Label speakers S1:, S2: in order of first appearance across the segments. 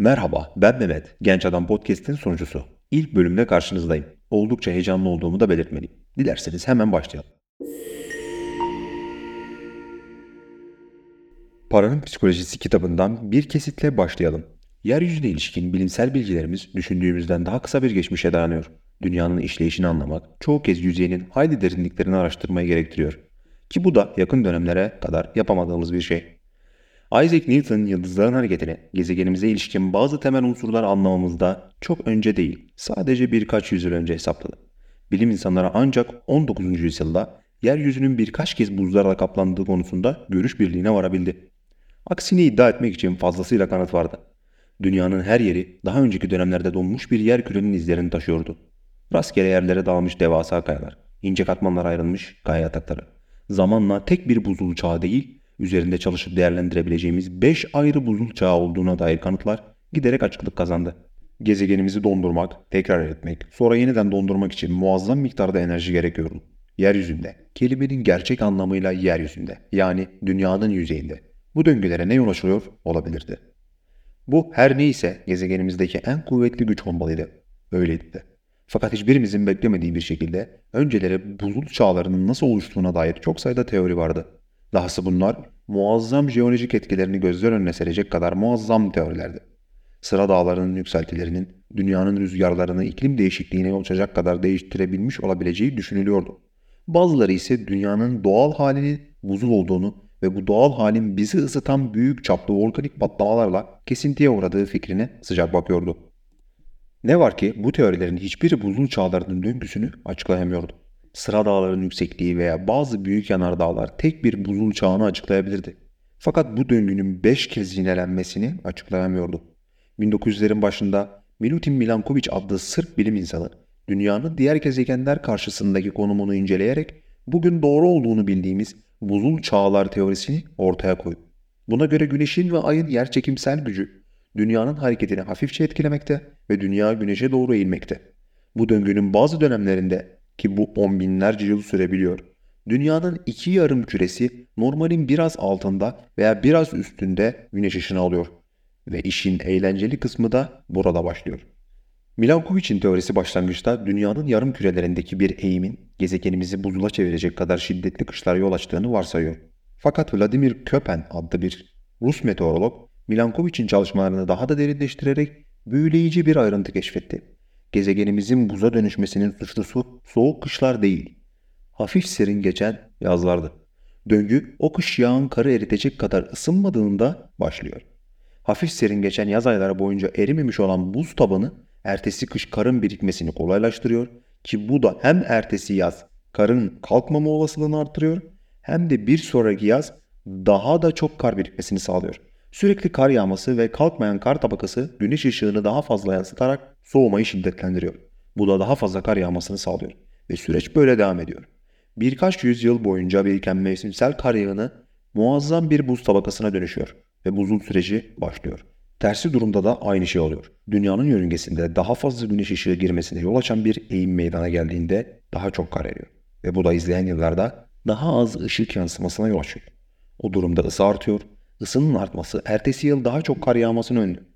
S1: Merhaba, ben Mehmet, Genç Adam Podcast'in sunucusu. İlk bölümde karşınızdayım. Oldukça heyecanlı olduğumu da belirtmeliyim. Dilerseniz hemen başlayalım. Paranın Psikolojisi kitabından bir kesitle başlayalım. Yeryüzüne ilişkin bilimsel bilgilerimiz düşündüğümüzden daha kısa bir geçmişe dayanıyor. Dünyanın işleyişini anlamak çoğu kez yüzeyinin hayli derinliklerini araştırmayı gerektiriyor. Ki bu da yakın dönemlere kadar yapamadığımız bir şey. Isaac Newton yıldızların hareketini gezegenimize ilişkin bazı temel unsurlar anlamamızda çok önce değil, sadece birkaç yüzyıl önce hesapladı. Bilim insanları ancak 19. yüzyılda yeryüzünün birkaç kez buzlarla kaplandığı konusunda görüş birliğine varabildi. Aksini iddia etmek için fazlasıyla kanıt vardı. Dünyanın her yeri daha önceki dönemlerde donmuş bir yer kürenin izlerini taşıyordu. Rastgele yerlere dağılmış devasa kayalar, ince katmanlara ayrılmış kaya yatakları. Zamanla tek bir buzul çağı değil, üzerinde çalışıp değerlendirebileceğimiz 5 ayrı buzul çağı olduğuna dair kanıtlar giderek açıklık kazandı. Gezegenimizi dondurmak, tekrar etmek, sonra yeniden dondurmak için muazzam miktarda enerji gerekiyordu. Yeryüzünde, kelimenin gerçek anlamıyla yeryüzünde, yani dünyanın yüzeyinde. Bu döngülere ne yol açılıyor olabilirdi. Bu her neyse gezegenimizdeki en kuvvetli güç olmalıydı. Öyleydi de. Fakat hiçbirimizin beklemediği bir şekilde önceleri buzul çağlarının nasıl oluştuğuna dair çok sayıda teori vardı. Dahası bunlar muazzam jeolojik etkilerini gözler önüne serecek kadar muazzam teorilerdi. Sıra dağlarının yükseltilerinin dünyanın rüzgarlarını iklim değişikliğine yol açacak kadar değiştirebilmiş olabileceği düşünülüyordu. Bazıları ise dünyanın doğal halinin buzul olduğunu ve bu doğal halin bizi ısıtan büyük çaplı volkanik patlamalarla kesintiye uğradığı fikrine sıcak bakıyordu. Ne var ki bu teorilerin hiçbiri buzul çağlarının döngüsünü açıklayamıyordu. Sıra dağların yüksekliği veya bazı büyük yanardağlar tek bir buzul çağını açıklayabilirdi. Fakat bu döngünün 5 kez yinelenmesini açıklayamıyordu. 1900'lerin başında Milutin Milankovic adlı Sırp bilim insanı dünyanın diğer gezegenler karşısındaki konumunu inceleyerek bugün doğru olduğunu bildiğimiz buzul çağlar teorisini ortaya koydu. Buna göre güneşin ve ayın yerçekimsel gücü dünyanın hareketini hafifçe etkilemekte ve dünya güneşe doğru eğilmekte. Bu döngünün bazı dönemlerinde ki bu on binlerce yıl sürebiliyor. Dünyanın iki yarım küresi normalin biraz altında veya biraz üstünde güneş ışını alıyor. Ve işin eğlenceli kısmı da burada başlıyor. Milankovic'in teorisi başlangıçta dünyanın yarım kürelerindeki bir eğimin gezegenimizi buzula çevirecek kadar şiddetli kışlara yol açtığını varsayıyor. Fakat Vladimir Köpen adlı bir Rus meteorolog Milankovic'in çalışmalarını daha da derinleştirerek büyüleyici bir ayrıntı keşfetti gezegenimizin buza dönüşmesinin suçlusu soğuk kışlar değil, hafif serin geçen yazlardı. Döngü o kış yağın karı eritecek kadar ısınmadığında başlıyor. Hafif serin geçen yaz ayları boyunca erimemiş olan buz tabanı ertesi kış karın birikmesini kolaylaştırıyor ki bu da hem ertesi yaz karın kalkmama olasılığını artırıyor hem de bir sonraki yaz daha da çok kar birikmesini sağlıyor. Sürekli kar yağması ve kalkmayan kar tabakası güneş ışığını daha fazla yansıtarak soğumayı şiddetlendiriyor. Bu da daha fazla kar yağmasını sağlıyor ve süreç böyle devam ediyor. Birkaç yüzyıl boyunca biriken mevsimsel kar yağını muazzam bir buz tabakasına dönüşüyor ve buzul süreci başlıyor. Tersi durumda da aynı şey oluyor. Dünyanın yörüngesinde daha fazla güneş ışığı girmesine yol açan bir eğim meydana geldiğinde daha çok kar eriyor. Ve bu da izleyen yıllarda daha az ışık yansımasına yol açıyor. O durumda ısı artıyor Isının artması ertesi yıl daha çok kar yağmasını önlüyor.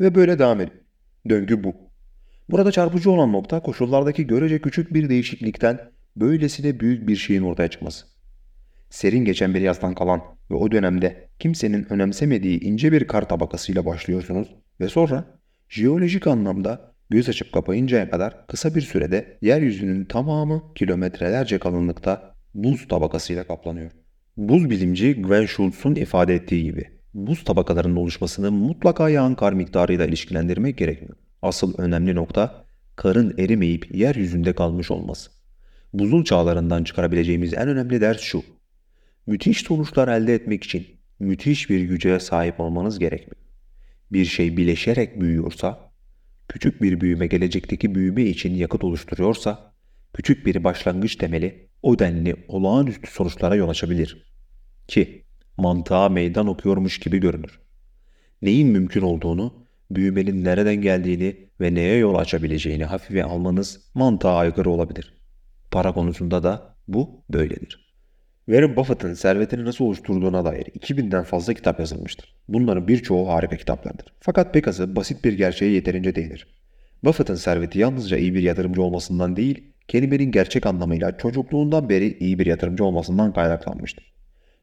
S1: Ve böyle devam ediyor. Döngü bu. Burada çarpıcı olan nokta koşullardaki görece küçük bir değişiklikten böylesine büyük bir şeyin ortaya çıkması. Serin geçen bir yazdan kalan ve o dönemde kimsenin önemsemediği ince bir kar tabakasıyla başlıyorsunuz ve sonra jeolojik anlamda göz açıp kapayıncaya kadar kısa bir sürede yeryüzünün tamamı kilometrelerce kalınlıkta buz tabakasıyla kaplanıyor. Buz bilimci Gwen Schultz'un ifade ettiği gibi buz tabakalarının oluşmasını mutlaka yağan kar miktarıyla ilişkilendirmek gerekmiyor. Asıl önemli nokta karın erimeyip yeryüzünde kalmış olması. Buzul çağlarından çıkarabileceğimiz en önemli ders şu. Müthiş sonuçlar elde etmek için müthiş bir güce sahip olmanız gerekmiyor. Bir şey bileşerek büyüyorsa, küçük bir büyüme gelecekteki büyüme için yakıt oluşturuyorsa, küçük bir başlangıç temeli o denli olağanüstü sonuçlara yol açabilir. Ki mantığa meydan okuyormuş gibi görünür. Neyin mümkün olduğunu, büyümenin nereden geldiğini ve neye yol açabileceğini hafife almanız mantığa aykırı olabilir. Para konusunda da bu böyledir. Warren Buffett'ın servetini nasıl oluşturduğuna dair 2000'den fazla kitap yazılmıştır. Bunların birçoğu harika kitaplardır. Fakat pek azı basit bir gerçeğe yeterince değinir. Buffett'ın serveti yalnızca iyi bir yatırımcı olmasından değil, kelimenin gerçek anlamıyla çocukluğundan beri iyi bir yatırımcı olmasından kaynaklanmıştır.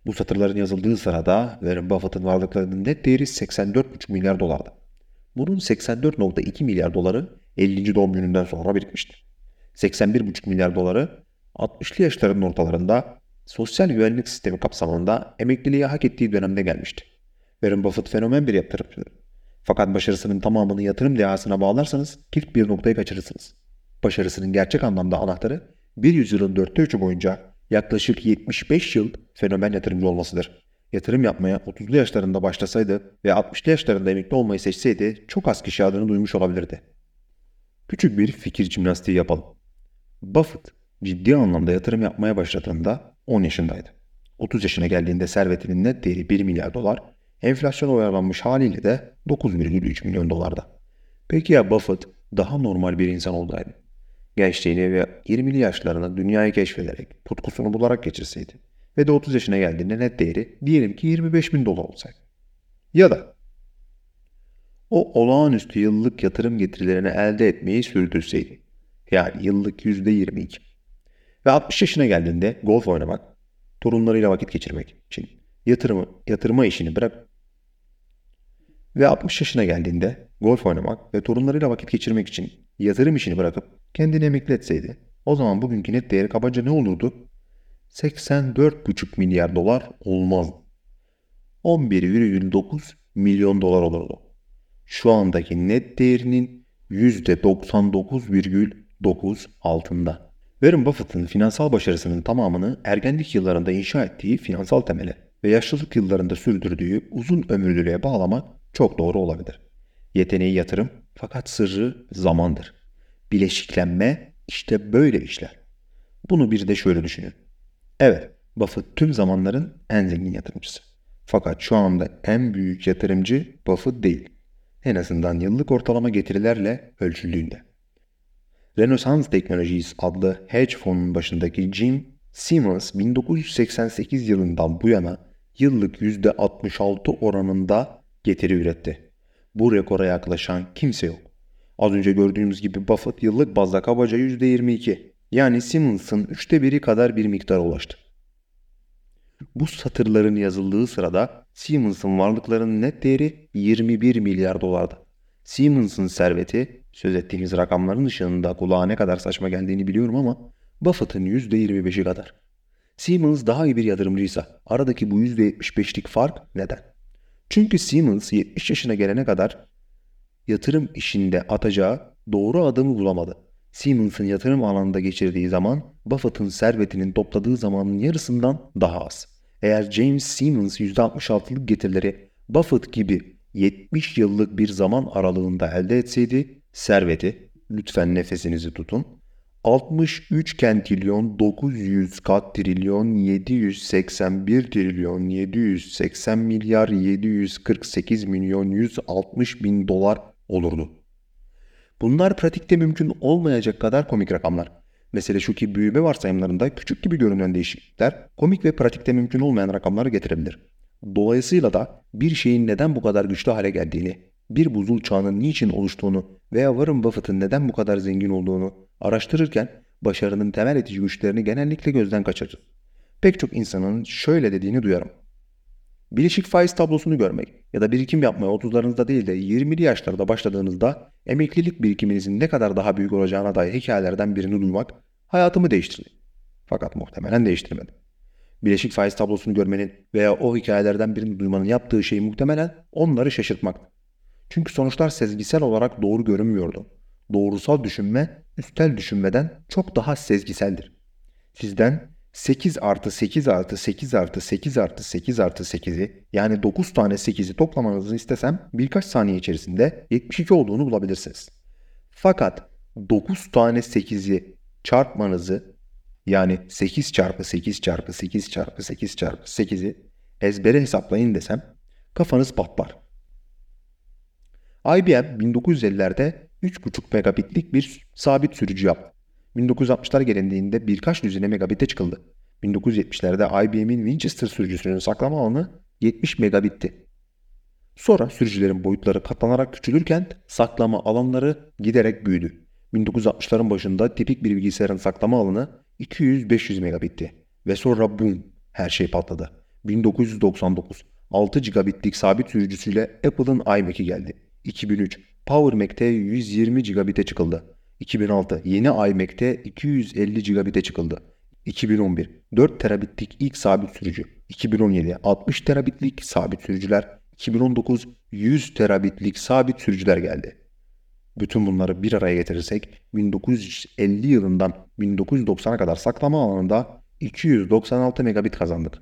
S1: Bu satırların yazıldığı sırada Warren Buffett'ın varlıklarının net değeri 84,5 milyar dolardı. Bunun 84,2 milyar doları 50. doğum gününden sonra birikmiştir. 81,5 milyar doları 60'lı yaşlarının ortalarında sosyal güvenlik sistemi kapsamında emekliliğe hak ettiği dönemde gelmişti. Warren Buffett fenomen bir yatırımcıdır. Fakat başarısının tamamını yatırım dehasına bağlarsanız kilit bir noktayı kaçırırsınız. Başarısının gerçek anlamda anahtarı bir yüzyılın dörtte üçü boyunca yaklaşık 75 yıl fenomen yatırımcı olmasıdır. Yatırım yapmaya 30'lu yaşlarında başlasaydı ve 60'lı yaşlarında emekli olmayı seçseydi çok az kişi adını duymuş olabilirdi. Küçük bir fikir jimnastiği yapalım. Buffett ciddi anlamda yatırım yapmaya başladığında 10 yaşındaydı. 30 yaşına geldiğinde servetinin net değeri 1 milyar dolar, enflasyon oyalanmış haliyle de 9,3 milyon dolarda. Peki ya Buffett daha normal bir insan olsaydı? Gençliğini ve 20'li yaşlarını dünyayı keşfederek, tutkusunu bularak geçirseydi ve de 30 yaşına geldiğinde net değeri diyelim ki 25 bin dolar olsaydı. Ya da o olağanüstü yıllık yatırım getirilerini elde etmeyi sürdürseydi. Yani yıllık %22. Ve 60 yaşına geldiğinde golf oynamak, torunlarıyla vakit geçirmek için yatırımı, yatırma işini bırak ve 60 yaşına geldiğinde golf oynamak ve torunlarıyla vakit geçirmek için yatırım işini bırakıp kendini emekli etseydi o zaman bugünkü net değeri kabaca ne olurdu? 84,5 milyar dolar olmaz. 11,9 milyon dolar olurdu. Şu andaki net değerinin %99,9 altında. Warren Buffett'ın finansal başarısının tamamını ergenlik yıllarında inşa ettiği finansal temele ve yaşlılık yıllarında sürdürdüğü uzun ömürlülüğe bağlamak çok doğru olabilir. Yeteneği yatırım fakat sırrı zamandır. Bileşiklenme işte böyle işler. Bunu bir de şöyle düşünün. Evet, Buffett tüm zamanların en zengin yatırımcısı. Fakat şu anda en büyük yatırımcı Buffett değil. En azından yıllık ortalama getirilerle ölçüldüğünde. Renaissance Technologies adlı hedge fonunun başındaki Jim Simmons 1988 yılından bu yana yıllık %66 oranında getiri üretti. Bu rekora yaklaşan kimse yok. Az önce gördüğümüz gibi Buffett yıllık bazda kabaca %22 yani Simmons'ın üçte biri kadar bir miktara ulaştı. Bu satırların yazıldığı sırada Simmons'ın varlıklarının net değeri 21 milyar dolardı. Simmons'ın serveti söz ettiğiniz rakamların ışığında kulağa ne kadar saçma geldiğini biliyorum ama Buffett'ın %25'i kadar. Simmons daha iyi bir yatırımcıysa aradaki bu %75'lik fark neden? Çünkü Simmons 70 yaşına gelene kadar yatırım işinde atacağı doğru adımı bulamadı. Simmons'ın yatırım alanında geçirdiği zaman Buffett'ın servetinin topladığı zamanın yarısından daha az. Eğer James Simmons %66'lık getirileri Buffett gibi 70 yıllık bir zaman aralığında elde etseydi serveti, lütfen nefesinizi tutun, 63 kentilyon 900 kat trilyon 781 trilyon 780 milyar 748 milyon 160 bin dolar olurdu. Bunlar pratikte mümkün olmayacak kadar komik rakamlar. Mesele şu ki büyüme varsayımlarında küçük gibi görünen değişiklikler komik ve pratikte mümkün olmayan rakamları getirebilir. Dolayısıyla da bir şeyin neden bu kadar güçlü hale geldiğini, bir buzul çağının niçin oluştuğunu veya Warren Buffett'ın neden bu kadar zengin olduğunu araştırırken başarının temel etici güçlerini genellikle gözden kaçırır. Pek çok insanın şöyle dediğini duyarım. Bileşik faiz tablosunu görmek ya da birikim yapmaya 30'larınızda değil de 20'li yaşlarda başladığınızda emeklilik birikiminizin ne kadar daha büyük olacağına dair hikayelerden birini duymak hayatımı değiştirdi. Fakat muhtemelen değiştirmedi. Bileşik faiz tablosunu görmenin veya o hikayelerden birini duymanın yaptığı şey muhtemelen onları şaşırtmak. Çünkü sonuçlar sezgisel olarak doğru görünmüyordu. Doğrusal düşünme, üstel düşünmeden çok daha sezgiseldir. Sizden 8 artı 8 artı 8 artı 8 artı 8 artı 8'i yani 9 tane 8'i toplamanızı istesem birkaç saniye içerisinde 72 olduğunu bulabilirsiniz. Fakat 9 tane 8'i çarpmanızı yani 8 çarpı 8 çarpı 8 çarpı 8 çarpı 8'i ezbere hesaplayın desem kafanız patlar. IBM 1950'lerde 3.5 megabitlik bir sabit sürücü yaptı. 1960'lar gelindiğinde birkaç düzine megabite çıkıldı. 1970'lerde IBM'in Winchester sürücüsünün saklama alanı 70 megabitti. Sonra sürücülerin boyutları katlanarak küçülürken saklama alanları giderek büyüdü. 1960'ların başında tipik bir bilgisayarın saklama alanı 200-500 megabitti. Ve sonra boom her şey patladı. 1999 6 gigabitlik sabit sürücüsüyle Apple'ın iMac'i geldi. 2003 Power Mac'te 120 gigabit'e çıkıldı. 2006 yeni iMac'te 250 gigabit'e çıkıldı. 2011 4 terabitlik ilk sabit sürücü. 2017 60 terabitlik sabit sürücüler. 2019 100 terabitlik sabit sürücüler geldi. Bütün bunları bir araya getirirsek 1950 yılından 1990'a kadar saklama alanında 296 megabit kazandık.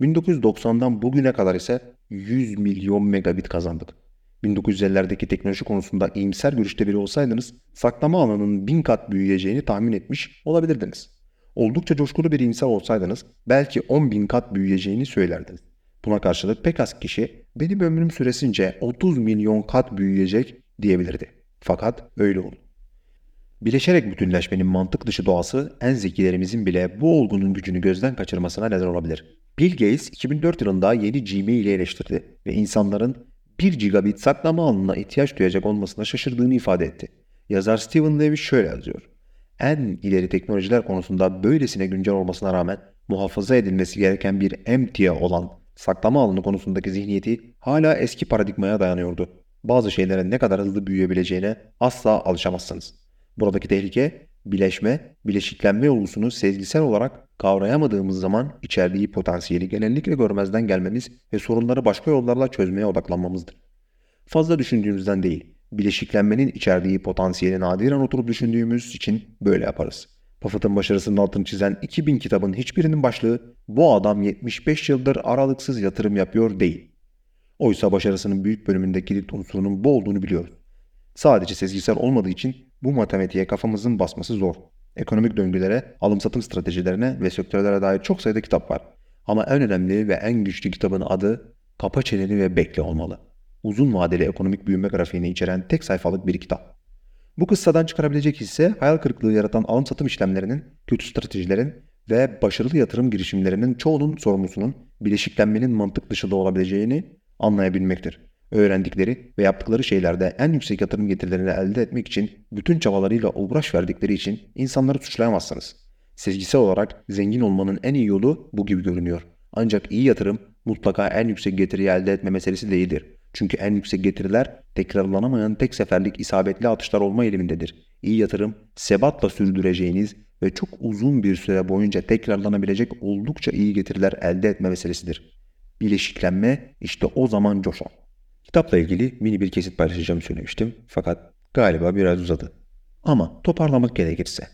S1: 1990'dan bugüne kadar ise 100 milyon megabit kazandık. 1950'lerdeki teknoloji konusunda iyimser görüşte biri olsaydınız saklama alanının bin kat büyüyeceğini tahmin etmiş olabilirdiniz. Oldukça coşkulu bir insan olsaydınız belki 10 bin kat büyüyeceğini söylerdiniz. Buna karşılık pek az kişi benim ömrüm süresince 30 milyon kat büyüyecek diyebilirdi. Fakat öyle oldu. Bileşerek bütünleşmenin mantık dışı doğası en zekilerimizin bile bu olgunun gücünü gözden kaçırmasına neden olabilir. Bill Gates 2004 yılında yeni Gmail'i eleştirdi ve insanların 1 gigabit saklama alanına ihtiyaç duyacak olmasına şaşırdığını ifade etti. Yazar Steven Levy şöyle yazıyor. En ileri teknolojiler konusunda böylesine güncel olmasına rağmen muhafaza edilmesi gereken bir emtia olan saklama alanı konusundaki zihniyeti hala eski paradigmaya dayanıyordu. Bazı şeylerin ne kadar hızlı büyüyebileceğine asla alışamazsınız. Buradaki tehlike bileşme, bileşiklenme olgusunu sezgisel olarak kavrayamadığımız zaman içerdiği potansiyeli genellikle görmezden gelmemiz ve sorunları başka yollarla çözmeye odaklanmamızdır. Fazla düşündüğümüzden değil, bileşiklenmenin içerdiği potansiyeli nadiren oturup düşündüğümüz için böyle yaparız. Buffett'ın başarısının altını çizen 2000 kitabın hiçbirinin başlığı bu adam 75 yıldır aralıksız yatırım yapıyor değil. Oysa başarısının büyük bölümünde kilit unsurunun bu olduğunu biliyoruz. Sadece sezgisel olmadığı için bu matematiğe kafamızın basması zor. Ekonomik döngülere, alım satım stratejilerine ve sektörlere dair çok sayıda kitap var. Ama en önemli ve en güçlü kitabın adı Kapa Çeneni ve Bekle olmalı. Uzun vadeli ekonomik büyüme grafiğini içeren tek sayfalık bir kitap. Bu kıssadan çıkarabilecek hisse hayal kırıklığı yaratan alım satım işlemlerinin, kötü stratejilerin ve başarılı yatırım girişimlerinin çoğunun sorumlusunun bileşiklenmenin mantık dışında olabileceğini anlayabilmektir öğrendikleri ve yaptıkları şeylerde en yüksek yatırım getirilerini elde etmek için bütün çabalarıyla uğraş verdikleri için insanları suçlayamazsınız. Sezgisel olarak zengin olmanın en iyi yolu bu gibi görünüyor. Ancak iyi yatırım mutlaka en yüksek getiriyi elde etme meselesi değildir. Çünkü en yüksek getiriler tekrarlanamayan tek seferlik isabetli atışlar olma eğilimindedir. İyi yatırım sebatla sürdüreceğiniz ve çok uzun bir süre boyunca tekrarlanabilecek oldukça iyi getiriler elde etme meselesidir. Bileşiklenme işte o zaman coşar. Kitapla ilgili mini bir kesit paylaşacağımı söylemiştim fakat galiba biraz uzadı. Ama toparlamak gerekirse.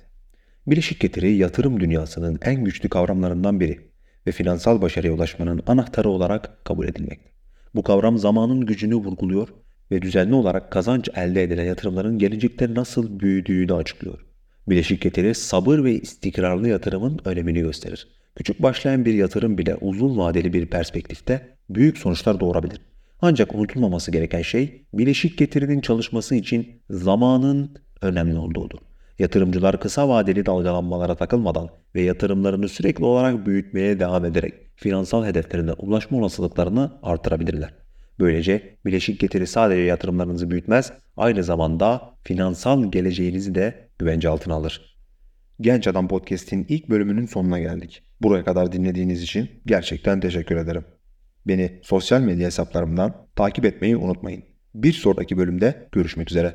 S1: Bileşik getiri yatırım dünyasının en güçlü kavramlarından biri ve finansal başarıya ulaşmanın anahtarı olarak kabul edilmekte. Bu kavram zamanın gücünü vurguluyor ve düzenli olarak kazanç elde edilen yatırımların gelecekte nasıl büyüdüğünü açıklıyor. Bileşik getiri sabır ve istikrarlı yatırımın önemini gösterir. Küçük başlayan bir yatırım bile uzun vadeli bir perspektifte büyük sonuçlar doğurabilir. Ancak unutulmaması gereken şey bileşik getirinin çalışması için zamanın önemli olduğudur. Yatırımcılar kısa vadeli dalgalanmalara takılmadan ve yatırımlarını sürekli olarak büyütmeye devam ederek finansal hedeflerine ulaşma olasılıklarını artırabilirler. Böylece bileşik getiri sadece yatırımlarınızı büyütmez, aynı zamanda finansal geleceğinizi de güvence altına alır. Genç Adam Podcast'in ilk bölümünün sonuna geldik. Buraya kadar dinlediğiniz için gerçekten teşekkür ederim. Beni sosyal medya hesaplarımdan takip etmeyi unutmayın. Bir sonraki bölümde görüşmek üzere.